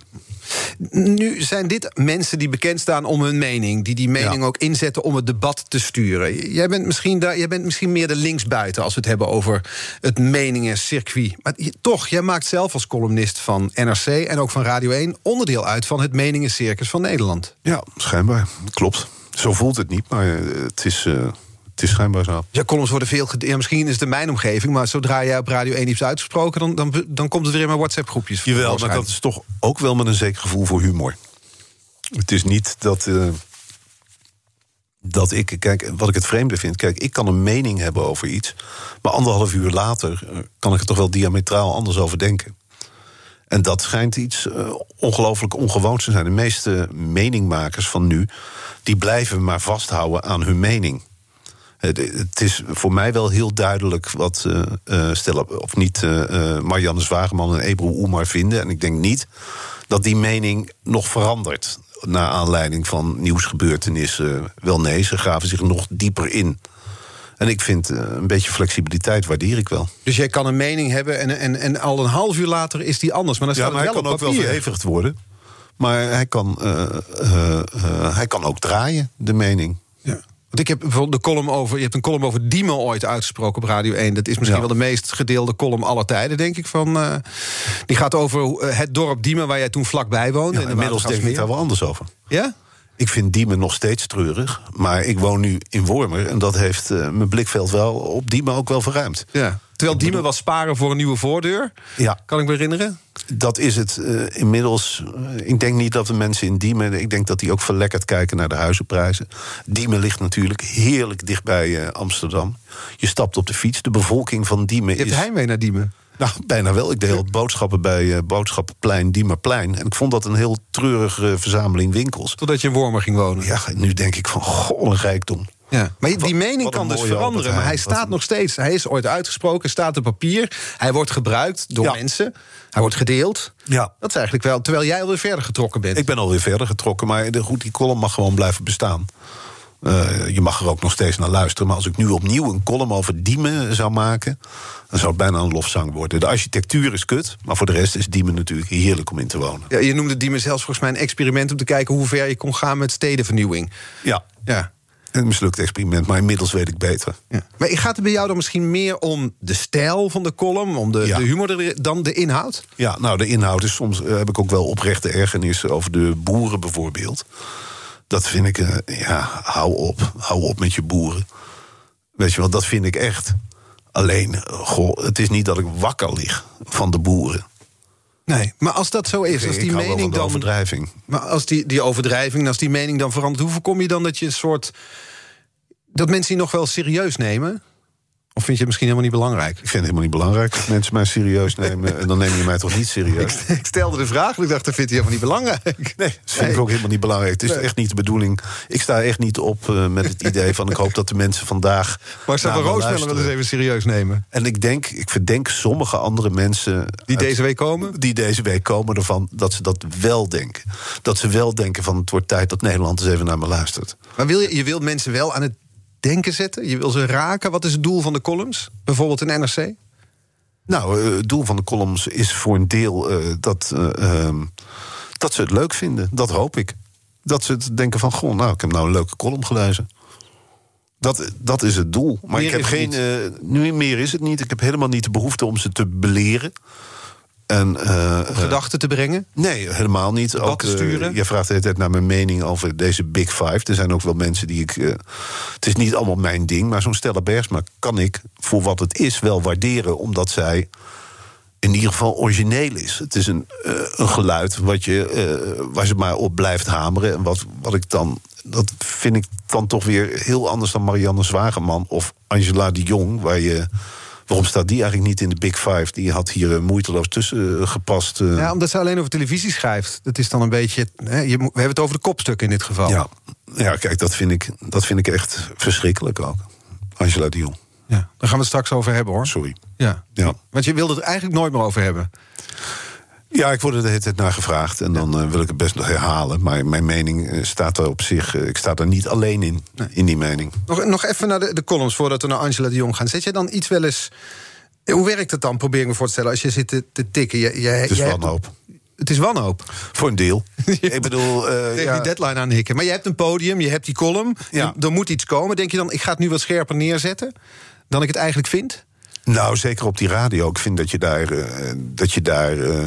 Nu zijn dit mensen die bekend staan om hun mening. Die die mening Ja. ook inzetten om het debat te sturen. Jij bent, misschien daar, jij bent misschien meer de linksbuiten als we het hebben over het meningencircuit. Maar toch, jij maakt zelf als columnist van NRC en ook van Radio 1 onderdeel uit van het meningencircus van Nederland. Ja, schijnbaar. Klopt. Zo voelt het niet, maar eh, het is, eh, het is schijnbaar zo. Ja, columns worden veel. Ja, misschien is het in mijn omgeving, maar zodra jij op Radio 1 iets uitgesproken, dan, dan, dan komt het weer in mijn WhatsApp-groepjes. Jawel, maar dat is toch ook wel met een zeker gevoel voor humor. Het is niet dat. eh, dat ik. Kijk, wat ik het vreemde vind. Kijk, ik kan een mening hebben over iets. Maar anderhalf uur later eh, kan ik er toch wel diametraal anders over denken. En dat schijnt iets eh, ongelooflijk ongewoons te zijn. De meeste meningmakers van nu. die blijven maar vasthouden aan hun mening. Het, is voor mij wel heel duidelijk wat uh, Stella, of niet, uh, Marianne Zwageman en Ebru Oemar vinden. En ik denk niet dat die mening nog verandert. Naar aanleiding van nieuwsgebeurtenissen. Wel nee, ze gaven zich nog dieper in. En ik vind een beetje flexibiliteit waardeer ik wel. Dus jij kan een mening hebben en, en, en al een half uur later is die anders. Maar dan staat ja, maar hij kan ook wel verhevigd worden. Maar hij kan, uh, uh, uh, hij kan ook draaien, de mening. Want ik heb bijvoorbeeld de column over. Je hebt een column over Diemen ooit uitgesproken op Radio 1. Dat is misschien Ja. wel de meest gedeelde column aller tijden, denk ik. Van, eh, die gaat over eh, het dorp Diemen, waar jij toen vlakbij woonde. Ja, in de inmiddels denk ik daar wel anders over. Ja? Ik vind Diemen nog steeds treurig. Maar ik woon nu in Wormer. En dat heeft eh, mijn blikveld wel op Diemen ook wel verruimd. ja. Terwijl Diemen was sparen voor een nieuwe voordeur. Ja, Kan ik me herinneren? Dat is het eh, inmiddels. ik denk niet dat de mensen in Diemen. Ik denk dat die ook verlekkerd kijken naar de huizenprijzen. Diemen ligt natuurlijk heerlijk dichtbij eh, Amsterdam. Je stapt op de fiets. De bevolking van Diemen Je hebt is. heimwee naar Diemen. Nou, bijna wel. Ik deed al boodschappen bij eh, Boodschappenplein, Diemerplein. En ik vond dat een heel treurige verzameling winkels. Totdat je in Wormer ging wonen. Ja, nu denk ik van, goh, een rijkdom. Ja. Maar die Wat- mening wat kan dus veranderen. Maar hij staat een- nog steeds. Hij is ooit uitgesproken, staat op papier. Hij wordt gebruikt door Ja. mensen. Hij wordt gedeeld. Ja. Dat is eigenlijk wel. Terwijl jij alweer verder getrokken bent. Ik ben alweer verder getrokken, maar de, goed, die column mag gewoon blijven bestaan. Eh, je mag er ook nog steeds naar luisteren. Maar als ik nu opnieuw een column over Diemen zou maken... dan zou het bijna een lofzang worden. De architectuur is kut, maar voor de rest is Diemen natuurlijk heerlijk om in te wonen. Ja, je noemde Diemen zelfs volgens mij een experiment om te kijken hoe ver je kon gaan met stedenvernieuwing. Ja, Ja. Een mislukt experiment, maar inmiddels weet ik beter. ja. Maar gaat het bij jou dan misschien meer om de stijl van de column, om de, Ja. de humor dan de inhoud? Ja, nou, de inhoud is soms eh, heb ik ook wel oprechte ergernis over de boeren bijvoorbeeld. Dat vind ik, eh, ja, hou op. Hou op met je boeren. Weet je wel, dat vind ik echt. Alleen, eh, goh, het is niet dat ik wakker lig van de boeren. Nee, maar als dat zo is, als die mening dan. overdrijving. Maar als die, die overdrijving, als die mening dan verandert, hoe voorkom je dan dat je een soort. dat mensen die nog wel serieus nemen? Of vind je het misschien helemaal niet belangrijk? Ik vind het helemaal niet belangrijk dat mensen mij serieus nemen. En dan neem je mij toch niet serieus? Ik stelde de vraag en ik dacht, dat vindt hij helemaal niet belangrijk. Nee, dat vind ik ook helemaal niet belangrijk. Het is echt niet de bedoeling. Ik sta echt niet op eh, met het idee van... ik hoop dat de mensen vandaag van me Roosmellen wil eens even serieus nemen. En ik denk, ik verdenk sommige andere mensen... Die uit- deze week komen? die deze week komen ervan dat ze dat wel denken. Dat ze wel denken van het wordt tijd dat Nederland eens even naar me luistert. Maar wil je, je wilt mensen wel aan het denken zetten? Je wil ze raken? Wat is het doel van de columns? Bijvoorbeeld in NRC? Nou, eh, het doel van de columns is voor een deel eh, dat, eh, ehm, dat ze het leuk vinden. Dat hoop ik. Dat ze het denken van, goh, nou, ik heb nou een leuke column gelezen. Dat, dat is het doel. Maar Meer ik heb geen. nu meer is het niet. Ik heb helemaal niet de behoefte om ze te beleren. En, eh, eh, Gedachten te brengen? Nee, helemaal niet. Ook, te eh, sturen? je vraagt de hele tijd naar mijn mening over deze Big Five. Er zijn ook wel mensen die ik. het is niet allemaal mijn ding, maar zo'n Stella Bergsma kan ik voor wat het is wel waarderen, omdat zij in ieder geval origineel is. Het is een, een geluid wat je, waar ze maar op blijft hameren. En wat, wat ik dan. Dat vind ik dan toch weer heel anders dan Marianne Zwageman of Angela de Jong, waar je. Waarom staat die eigenlijk niet in de Big Five? Die had hier eh, moeiteloos tussen eh, gepast. eh. Ja, omdat ze alleen over televisie schrijft. Dat is dan een beetje. Hè, je, we hebben het over de kopstukken in dit geval. Ja, ja kijk, dat vind, ik, dat vind ik echt verschrikkelijk ook. Angela de Jong, Ja, Daar gaan we het straks over hebben hoor. sorry. Ja. Ja. Want je wilde het eigenlijk nooit meer over hebben. Ja, ik word er de hele tijd naar gevraagd en dan eh, wil ik het best nog herhalen. Maar mijn mening eh, staat er op zich, eh, ik sta er niet alleen in, in die mening. Nog, nog even naar de, de columns voordat we naar Angela de Jong gaan. Zet je dan iets wel eens. Hoe werkt het dan? Probeer ik me voor te stellen. Als je zit te, te tikken. Je, je, Het is je hebt- wanhoop. Het is wanhoop. Voor een deel. ik bedoel, Tegen ja, die deadline aan hikken. Maar je hebt een podium, je hebt die column. Ja. Er moet iets komen. Denk je dan, ik ga het nu wat scherper neerzetten dan ik het eigenlijk vind? Nou zeker op die radio. Ik vind dat je daar, eh, dat je daar, eh,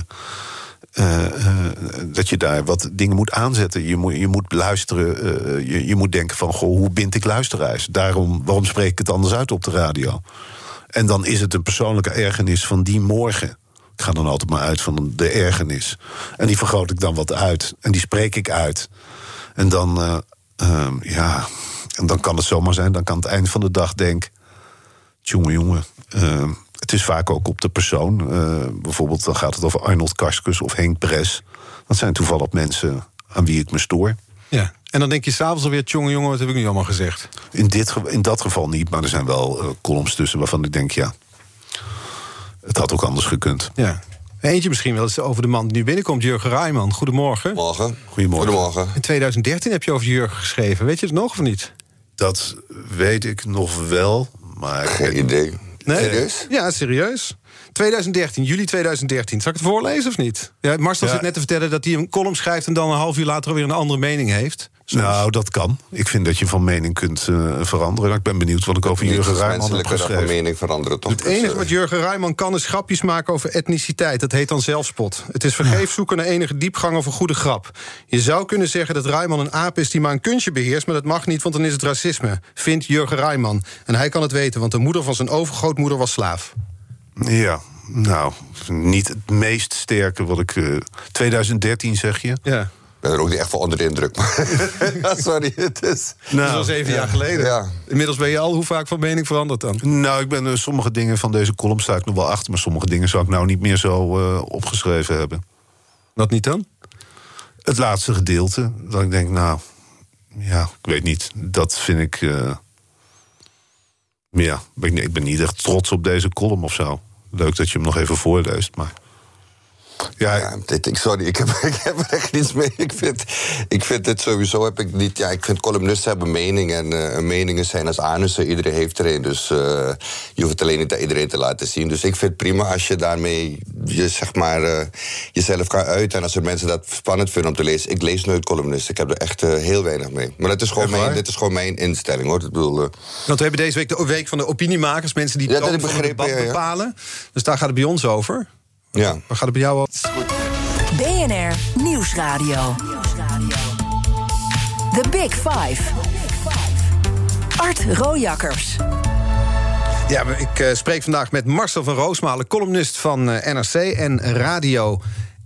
eh, dat je daar wat dingen moet aanzetten. Je moet, je moet luisteren, je, je moet denken van, goh, hoe bind ik luisteraars? Daarom, waarom spreek ik het anders uit op de radio? En dan is het een persoonlijke ergernis van die morgen. Ik ga dan altijd maar uit van de ergernis. En die vergroot ik dan wat uit. En die spreek ik uit. En dan, eh, ehm, ja, en dan kan het zomaar zijn. Dan kan het eind van de dag denk... Jongen, jongen. ehm, het is vaak ook op de persoon. Eh, bijvoorbeeld dan gaat het over Arnold Karskens of Henk Bres. Dat zijn toevallig mensen aan wie ik me stoor. Ja. En dan denk je s'avonds alweer, jongen, jongen, wat heb ik nu allemaal gezegd? In, dit, ge- in dat geval niet, maar er zijn wel eh, columns tussen waarvan ik denk, ja, het had ook anders gekund. Ja. Eentje misschien wel eens over de man die nu binnenkomt, Jurgen Rijman. Goedemorgen. Morgen. Goedemorgen. Goedemorgen. In 2013 heb je over Jurgen geschreven. Weet je het nog of niet? Dat weet ik nog wel, maar Geen idee. Serieus? Ja, serieus. 2013, juli 2013. Zal ik het voorlezen of niet? Ja, Marcel Ja. zit net te vertellen dat hij een column schrijft... en dan een half uur later weer een andere mening heeft. Soms. Nou, dat kan. Ik vind dat je van mening kunt eh, veranderen. Maar Ik ben benieuwd wat ik over Jurgen Rijman heb geschreven. mening veranderen toch? Het enige eh, wat Jurgen Rijman kan is grapjes maken over etniciteit. Dat heet dan zelfspot. Het is vergeefs zoeken naar enige diepgang of een goede grap. Je zou kunnen zeggen dat Rijman een aap is die maar een kunstje beheerst... maar dat mag niet, want dan is het racisme. Vindt Jurgen Rijman. En hij kan het weten, want de moeder van zijn overgrootmoeder was slaaf. Ja, nou, niet het meest sterke wat ik... eh, 2013 zeg je? Ja. Ik ben er ook niet echt van onder de indruk. Maar Ja, sorry, het is... dat was zeven jaar geleden. Ja. Inmiddels ben je al hoe vaak van mening veranderd dan? Nou, ik ben eh, sommige dingen van deze column sta ik nog wel achter... maar sommige dingen zou ik nou niet meer zo eh, opgeschreven hebben. Wat niet dan? Het laatste gedeelte, dat ik denk, nou... Ja, ik weet niet. Dat vind ik... eh, ja, ik, ik ben niet echt trots op deze column of zo. Leuk dat je hem nog even voorleest, maar... Ja, Ja, dit, ik, sorry, ik heb, ik heb er echt niets mee. Ik vind, ik vind het sowieso heb ik niet. Ja, ik vind columnisten hebben mening en eh, meningen zijn als anussen. Iedereen heeft er een. Dus eh, je hoeft het alleen niet aan iedereen te laten zien. Dus ik vind het prima als je daarmee je, zeg maar, eh, jezelf kan uiten. En als er mensen dat spannend vinden om te lezen. Ik lees nooit columnisten. Ik heb er echt heel weinig mee. Maar dat is gewoon mijn, dit is gewoon mijn instelling hoor. Ik bedoel, Want we hebben deze week de week van de opiniemakers. Mensen die Ja, het dat debat ja, ja. bepalen. Dus daar gaat het bij ons over. Ja. Waar gaat het bij jou over? BNR Nieuwsradio. The Big Five. Art Rojakkers. Ja, ik eh, spreek vandaag met Marcel van Roosmalen, columnist van eh, NRC en Radio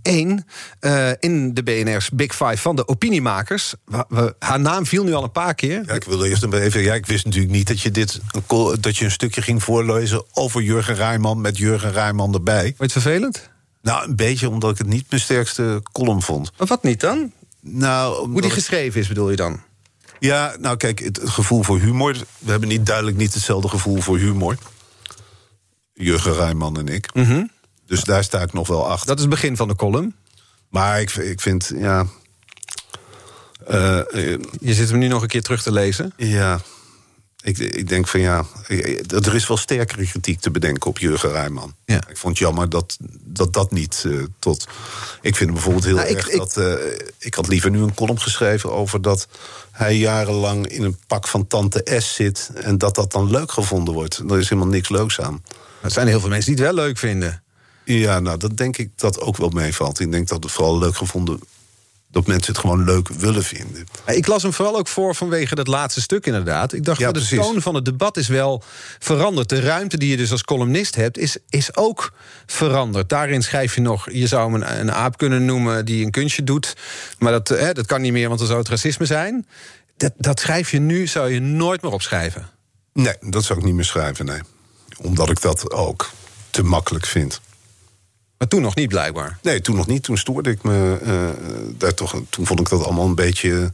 1 eh, in de BNR's Big Five van de opiniemakers. Wa- we- haar naam viel nu al een paar keer. Ja, ik wilde eerst even. Ja, ik wist natuurlijk niet dat je dit dat je een stukje ging voorlezen over Jurgen Rijman met Jurgen Rijman erbij. Vond je het vervelend? Nou, een beetje omdat ik het niet mijn sterkste column vond. Maar wat niet dan? Nou, Hoe die geschreven is, bedoel je dan? Ja, nou kijk, het gevoel voor humor. We hebben niet duidelijk niet hetzelfde gevoel voor humor. Jurgen Rijman en ik. Dus daar sta ik nog wel achter. Dat is het begin van de column. Maar ik, ik vind, ja. eh, eh, Je zit hem nu nog een keer terug te lezen. ja. Ik, ik denk van ja. eh, Er is wel sterkere kritiek te bedenken op Jurgen Rijman. Ja. Ik vond het jammer dat dat, dat niet tot. Ik vind bijvoorbeeld heel Nou, erg ik- dat. ik had liever nu een column geschreven over dat hij jarenlang in een pak van Tante S zit. En dat dat dan leuk gevonden wordt. Er is helemaal niks leuks aan. Er zijn heel veel mensen die het wel leuk vinden. Ja, nou, dat denk ik dat ook wel meevalt. Ik denk dat het vooral leuk gevonden. dat mensen het gewoon leuk willen vinden. Ik las hem vooral ook voor vanwege dat laatste stuk inderdaad. Ik dacht, Ja, ja, de precies. toon van het debat is wel veranderd. De ruimte die je dus als columnist hebt, is, is ook veranderd. Daarin schrijf je nog, je zou hem een, een aap kunnen noemen... die een kunstje doet, maar dat, hè, dat kan niet meer... want dan zou het racisme zijn. Dat, dat schrijf je nu, zou je nooit meer opschrijven. Nee, dat zou ik niet meer schrijven, nee. Omdat ik dat ook te makkelijk vind. Maar toen nog niet, blijkbaar. Nee, toen nog niet. Toen stoorde ik me eh, daar toch. Toen vond ik dat allemaal een beetje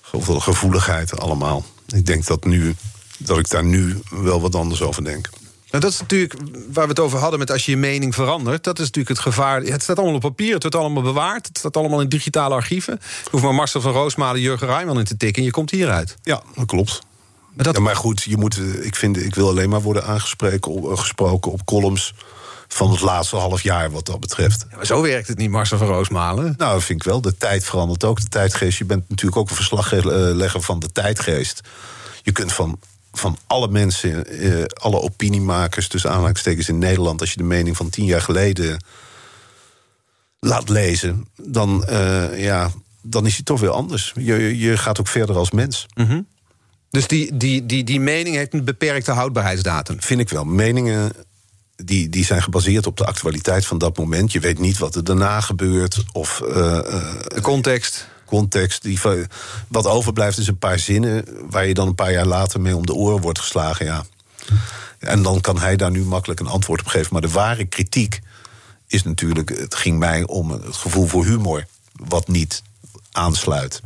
gevo- gevoeligheid allemaal. Ik denk dat nu dat ik daar nu wel wat anders over denk. Nou, dat is natuurlijk waar we het over hadden met als je je mening verandert. Dat is natuurlijk het gevaar. Het staat allemaal op papier, het wordt allemaal bewaard. Het staat allemaal in digitale archieven. Je hoeft maar Marcel van Roosmalen, Jurgen Rijman in te tikken... en je komt hieruit. Ja, dat klopt. Maar dat, Ja, maar goed, je moet, eh, ik, vind, ik wil alleen maar worden aangesproken op, eh, gesproken op columns van het laatste half jaar wat dat betreft. Ja, maar zo werkt het niet, Marcel van Roosmalen. Nou, dat vind ik wel. De tijd verandert ook. De tijdgeest. Je bent natuurlijk ook een verslaglegger van de tijdgeest. Je kunt van, van alle mensen, eh, alle opiniemakers, tussen aanhalingstekens in Nederland, als je de mening van tien jaar geleden laat lezen, dan, eh, ja, dan is hij toch weer anders. Je, je- gaat ook verder als mens. Dus die, die, die, die mening heeft een beperkte houdbaarheidsdatum. Vind ik wel. Meningen die, die zijn gebaseerd op de actualiteit van dat moment. Je weet niet wat er daarna gebeurt. Of eh, eh, De context. context. Die, wat overblijft is een paar zinnen waar je dan een paar jaar later mee om de oren wordt geslagen. Ja. En dan kan hij daar nu makkelijk een antwoord op geven. Maar de ware kritiek is natuurlijk, het ging mij om het gevoel voor humor, wat niet aansluit.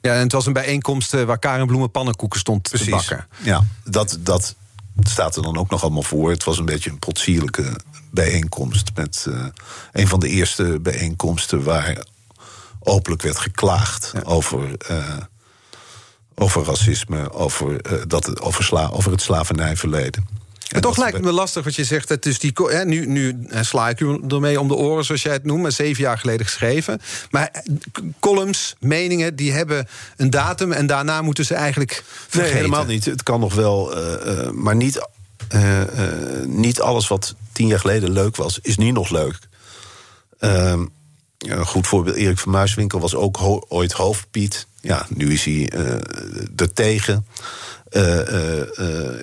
Ja, en het was een bijeenkomst eh, waar Karen Bloemen pannenkoeken stond te bakken. Ja, dat, dat staat er dan ook nog allemaal voor. Het was een beetje een potsierlijke bijeenkomst. Met eh, een van de eerste bijeenkomsten waar openlijk werd geklaagd over, eh, over racisme, over, eh, dat, over, sla, over het slavernijverleden. En toch lijkt het me lastig wat je zegt. Het is die, hè, nu, nu eh, sla ik u ermee om de oren, zoals jij het noemt. Maar zeven jaar geleden geschreven. Maar eh, columns, meningen, die hebben een datum. En daarna moeten ze eigenlijk vergeten. Nee, helemaal niet. Het kan nog wel, uh, maar niet, uh, niet alles wat tien jaar geleden leuk was, is nu nog leuk. Ehm, een goed voorbeeld, Erik van Muiswinkel was ook ho ooit hoofdpiet. Ja, nu is hij er tegen. Uh,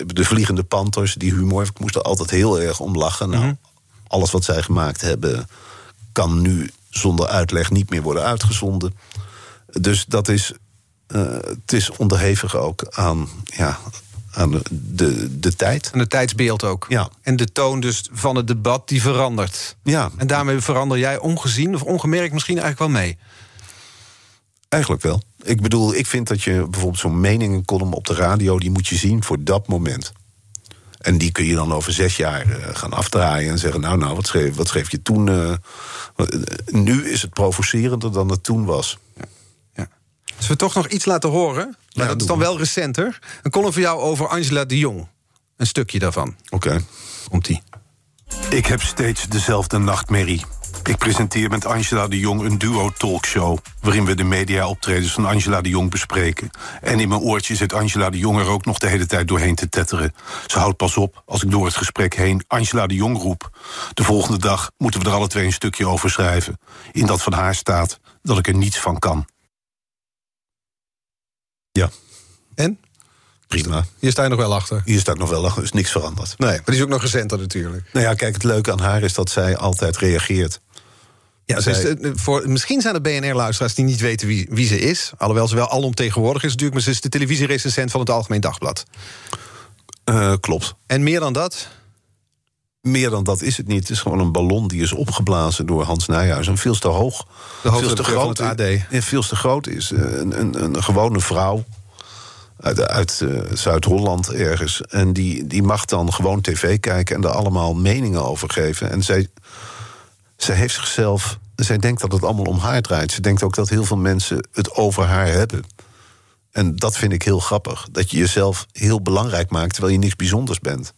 de Vliegende Panthers, die humor. Ik moest er altijd heel erg om lachen. Nou, mhm. alles wat zij gemaakt hebben, kan nu zonder uitleg niet meer worden uitgezonden. Dus dat is. het is onderhevig ook aan, ja, aan de, de, de tijd. En het tijdsbeeld ook. Ja. En de toon dus van het debat die verandert. Ja. En daarmee verander jij ongezien of ongemerkt misschien eigenlijk wel mee. Eigenlijk wel. Ik bedoel, ik vind dat je bijvoorbeeld zo'n meningenkolom op de radio... die moet je zien voor dat moment. En die kun je dan over zes jaar uh, gaan afdraaien en zeggen... nou, nou, wat schreef, wat schreef je toen? Uh, nu is het provocerender dan het toen was. Ja. ja. Als we toch nog iets laten horen, maar dat is dan wel recenter... een column voor jou over Angela de Jong. Een stukje daarvan. Oké. Okay. Komt-ie. Ik heb steeds dezelfde nachtmerrie. Ik presenteer met Angela de Jong een duo-talkshow... waarin we de media-optredens van Angela de Jong bespreken. En in mijn oortje zit Angela de Jong er ook nog de hele tijd doorheen te tetteren. Ze houdt pas op als ik door het gesprek heen Angela de Jong roep. De volgende dag moeten we er alle twee een stukje over schrijven. In dat van haar staat dat ik er niets van kan. Ja. En? Prima. Hier sta je nog wel achter. Hier sta ik nog wel achter, is niks veranderd. Nee, maar die is ook nog recenter natuurlijk. Nou ja, kijk, het leuke aan haar is dat zij altijd reageert. Ja, dus voor, misschien zijn er BNR-luisteraars die niet weten wie, wie ze is. Alhoewel ze wel alomtegenwoordig is natuurlijk... maar ze is de televisierecensent van het Algemeen Dagblad. Uh, klopt. En meer dan dat? Meer dan dat is het niet. Het is gewoon een ballon die is opgeblazen door Hans Nijhuis. En veel te hoog. De veel te groot. AD. Ja, veel te groot is. Een, een, een gewone vrouw uit, uit uh, Zuid-Holland ergens. En die, die mag dan gewoon tv kijken en er allemaal meningen over geven. En zij zij heeft zichzelf. Zij denkt dat het allemaal om haar draait. Ze denkt ook dat heel veel mensen het over haar hebben. En dat vind ik heel grappig. Dat je jezelf heel belangrijk maakt terwijl je niks bijzonders bent.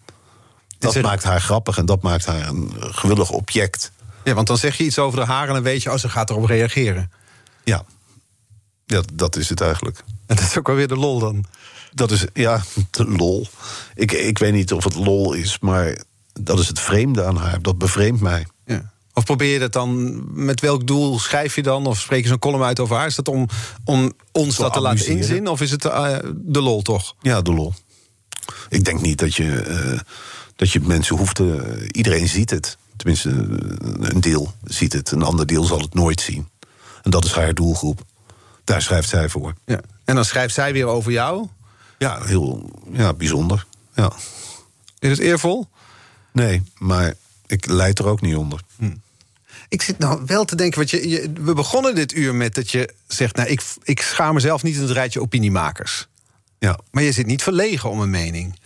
Dat maakt haar grappig en dat maakt haar een gewillig object. Ja, want dan zeg je iets over de haar en dan weet je, oh, ze gaat erop reageren. Ja. ja, dat is het eigenlijk. En dat is ook wel weer de lol dan. Dat is, ja, de lol. Ik, ik weet niet of het lol is, maar dat is het vreemde aan haar. Dat bevreemdt mij. Ja. Of probeer je dat dan, met welk doel schrijf je dan? Of spreek je zo'n column uit over haar? Is dat om, om ons dat te laten inzien? Of is het uh, de lol toch? Ja, de lol. Ik denk niet dat je, uh, dat je mensen hoeft te... Uh, iedereen ziet het. Tenminste, een deel ziet het. Een ander deel zal het nooit zien. En dat is haar doelgroep. Daar schrijft zij voor. Ja. En dan schrijft zij weer over jou? Ja, heel ja, bijzonder. Ja. Is het eervol? Nee, maar ik leid er ook niet onder. Hm. Ik zit nou wel te denken, je, je, we begonnen dit uur met dat je zegt... nou, ik, ik schaar mezelf niet in het rijtje opiniemakers. Ja. Maar je zit niet verlegen om een mening.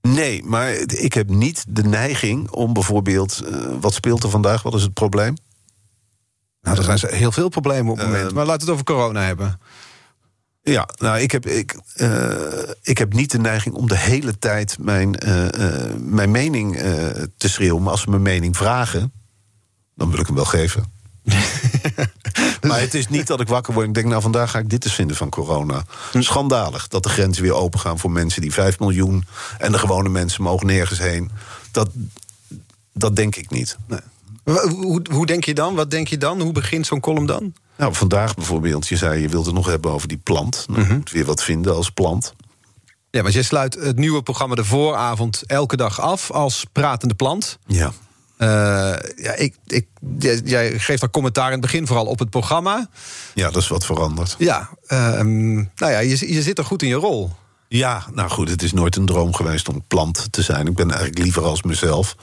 Nee, maar ik heb niet de neiging om bijvoorbeeld... Uh, wat speelt er vandaag, wat is het probleem? Nou, er zijn heel veel problemen op het moment. Uh, maar laten we het over corona hebben. Ja, nou, ik heb, ik, uh, ik heb niet de neiging om de hele tijd mijn, uh, uh, mijn mening te schreeuwen. Maar als ze mijn mening vragen, dan wil ik hem wel geven. maar het is niet dat ik wakker word en denk... nou, vandaag ga ik dit eens vinden van corona. Schandalig dat de grenzen weer open gaan voor mensen die 5 miljoen... en de gewone mensen mogen nergens heen. Dat, dat denk ik niet. Nee. Hoe, hoe denk je dan? Wat denk je dan? Hoe begint zo'n column dan? Nou, vandaag bijvoorbeeld, je zei je wilt het nog hebben over die plant. Nou, mm moet weer wat vinden als plant. Ja, want jij sluit het nieuwe programma de vooravond elke dag af als pratende plant. Ja. Uh, ja, ik, ik, jij geeft daar commentaar in het begin vooral op het programma. Ja, dat is wat veranderd. Ja, uh, nou ja, je, je zit er goed in je rol. Ja, nou goed, het is nooit een droom geweest om plant te zijn. Ik ben eigenlijk liever als mezelf.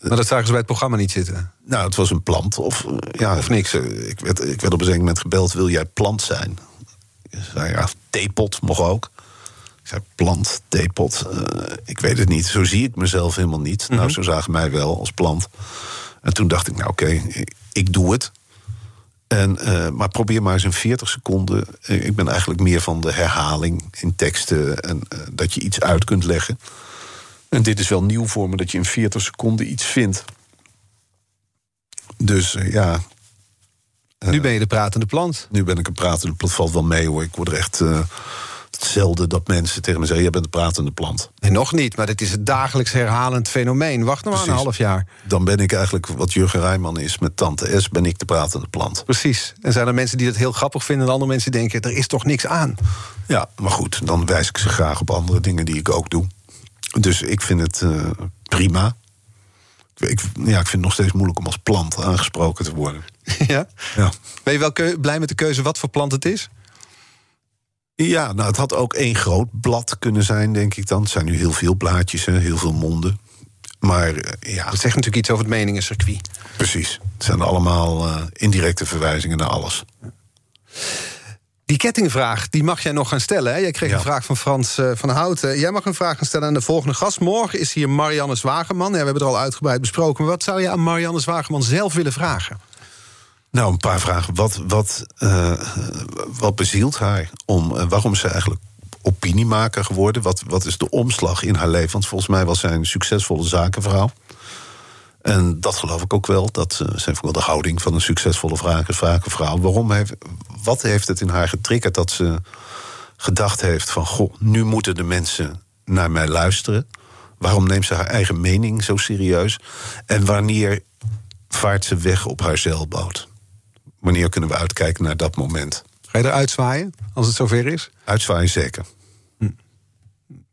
Maar dat zagen ze bij het programma niet zitten? Nou, het was een plant. Of, ja, of niks? Ik werd, ik werd op een gegeven moment gebeld, wil jij plant zijn? Ik zei, ja, theepot mocht ook. Ik zei, plant, theepot. Eh, ik weet het niet. Zo zie ik mezelf helemaal niet. Nou, zo zagen mij wel als plant. En toen dacht ik, nou oké, ik, ik doe het. En, eh, maar probeer maar eens in 40 seconden. eh, ik ben eigenlijk meer van de herhaling in teksten. En eh, dat je iets uit kunt leggen. En dit is wel nieuw voor me, dat je in 40 seconden iets vindt. Dus eh, ja, nu ben je de pratende plant. nu ben ik een pratende plant. Valt wel mee hoor. Ik word er echt eh, hetzelfde dat mensen tegen me zeggen: Jij bent een pratende plant. Nee, nog niet, maar dit is het dagelijks herhalend fenomeen. Wacht nog maar een half jaar. Dan ben ik eigenlijk wat Jurgen Rijman is met Tante S, ben ik de pratende plant. Precies. En zijn er mensen die dat heel grappig vinden... en andere mensen denken, er is toch niks aan. Ja, maar goed, dan wijs ik ze graag op andere dingen die ik ook doe. Dus ik vind het eh, prima. Ik, ja, ik vind het nog steeds moeilijk om als plant aangesproken te worden. ja? Ja. Ben je wel blij met de keuze wat voor plant het is? Ja, nou, het had ook één groot blad kunnen zijn, denk ik dan. Het zijn nu heel veel blaadjes, hè, heel veel monden. Maar eh, ja, Dat zegt natuurlijk iets over het meningencircuit. precies. Het zijn allemaal eh, indirecte verwijzingen naar alles. Die kettingvraag, die mag jij nog gaan stellen. Hè? Jij kreeg Ja. een vraag van Frans eh, van Houten. Jij mag een vraag gaan stellen aan de volgende gast. Morgen is hier Marianne Zwageman. Ja, we hebben het al uitgebreid besproken. Maar wat zou je aan Marianne Zwageman zelf willen vragen? Nou, een paar vragen. Wat, wat, eh, wat bezielt haar? Om, eh, waarom is ze eigenlijk opiniemaker geworden? Wat, wat is de omslag in haar leven? Want volgens mij was zij een succesvolle zakenvrouw. En dat geloof ik ook wel. Dat uh, zijn wel de houding van een succesvolle vragen- zakenvrouw. Waarom heeft, wat heeft het in haar getriggerd dat ze gedacht heeft van... goh, nu moeten de mensen naar mij luisteren. Waarom neemt ze haar eigen mening zo serieus? En wanneer vaart ze weg op haar zeilboot? Wanneer kunnen we uitkijken naar dat moment? Ga je eruit zwaaien als het zover is? Uitzwaaien zeker.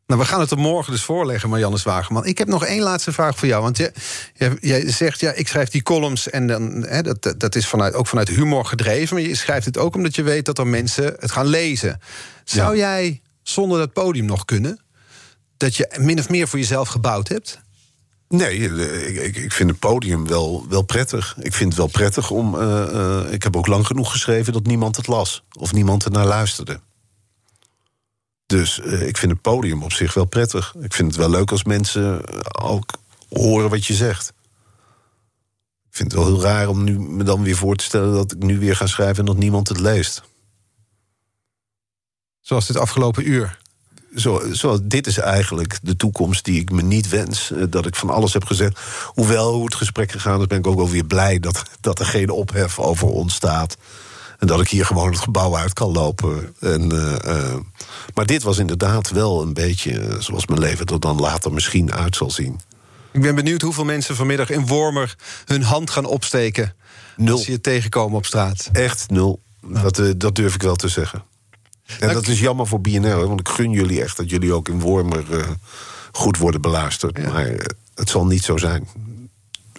Nou, we gaan het er morgen dus voorleggen, Marianne Zwageman. Ik heb nog één laatste vraag voor jou. Want je, je, jij zegt, ja, ik schrijf die columns... en dan, hè, dat, dat- is vanuit, ook vanuit humor gedreven... maar je schrijft het ook omdat je weet dat er mensen het gaan lezen. Zou jij zonder dat podium nog kunnen? Dat je min of meer voor jezelf gebouwd hebt? Nee, eh, ik, ik, ik vind het podium wel, wel prettig. Ik vind het wel prettig om. eh, eh, ik heb ook lang genoeg geschreven dat niemand het las. Of niemand er naar luisterde. Dus eh, ik vind het podium op zich wel prettig. Ik vind het wel leuk als mensen eh, ook horen wat je zegt. Ik vind het wel heel raar om nu me dan weer voor te stellen dat ik nu weer ga schrijven en dat niemand het leest. Zoals dit afgelopen uur. Zo, zo, dit is eigenlijk de toekomst die ik me niet wens. eh, Dat ik van alles heb gezegd. Hoewel hoe het gesprek gegaan is, ben ik ook wel weer blij dat, dat er geen ophef over ontstaat. En dat ik hier gewoon het gebouw uit kan lopen. En, eh, eh, maar dit was inderdaad wel een beetje eh, zoals mijn leven er dan later misschien uit zal zien. Ik ben benieuwd hoeveel mensen vanmiddag in Wormer... hun hand gaan opsteken Nul. als je tegenkomen op straat. Echt nul. Dat, dat durf ik wel te zeggen. En dat is jammer voor BNR, hoor, want ik gun jullie echt dat jullie ook in Wormer goed worden beluisterd. Maar het zal niet zo zijn.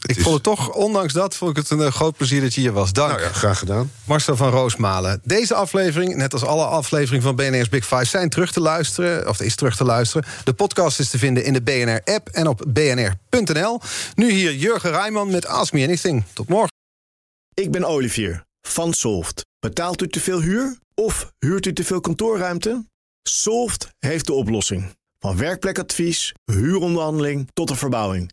Ik is- vond het toch, ondanks dat, vond ik het een eh, groot plezier dat je hier was. Dank. Nou ja, graag gedaan. Marcel van Roosmalen. Deze aflevering, net als alle afleveringen van BNR's Big Five... zijn terug te luisteren, of is terug te luisteren. De podcast is te vinden in de BNR-app en op bnr.nl. Nu hier Jurgen Rijman met Ask Me Anything. Tot morgen. Ik ben Olivier van Solft. Betaalt u te veel huur of huurt u te veel kantoorruimte? Solft heeft de oplossing. Van werkplekadvies, huuronderhandeling tot de verbouwing.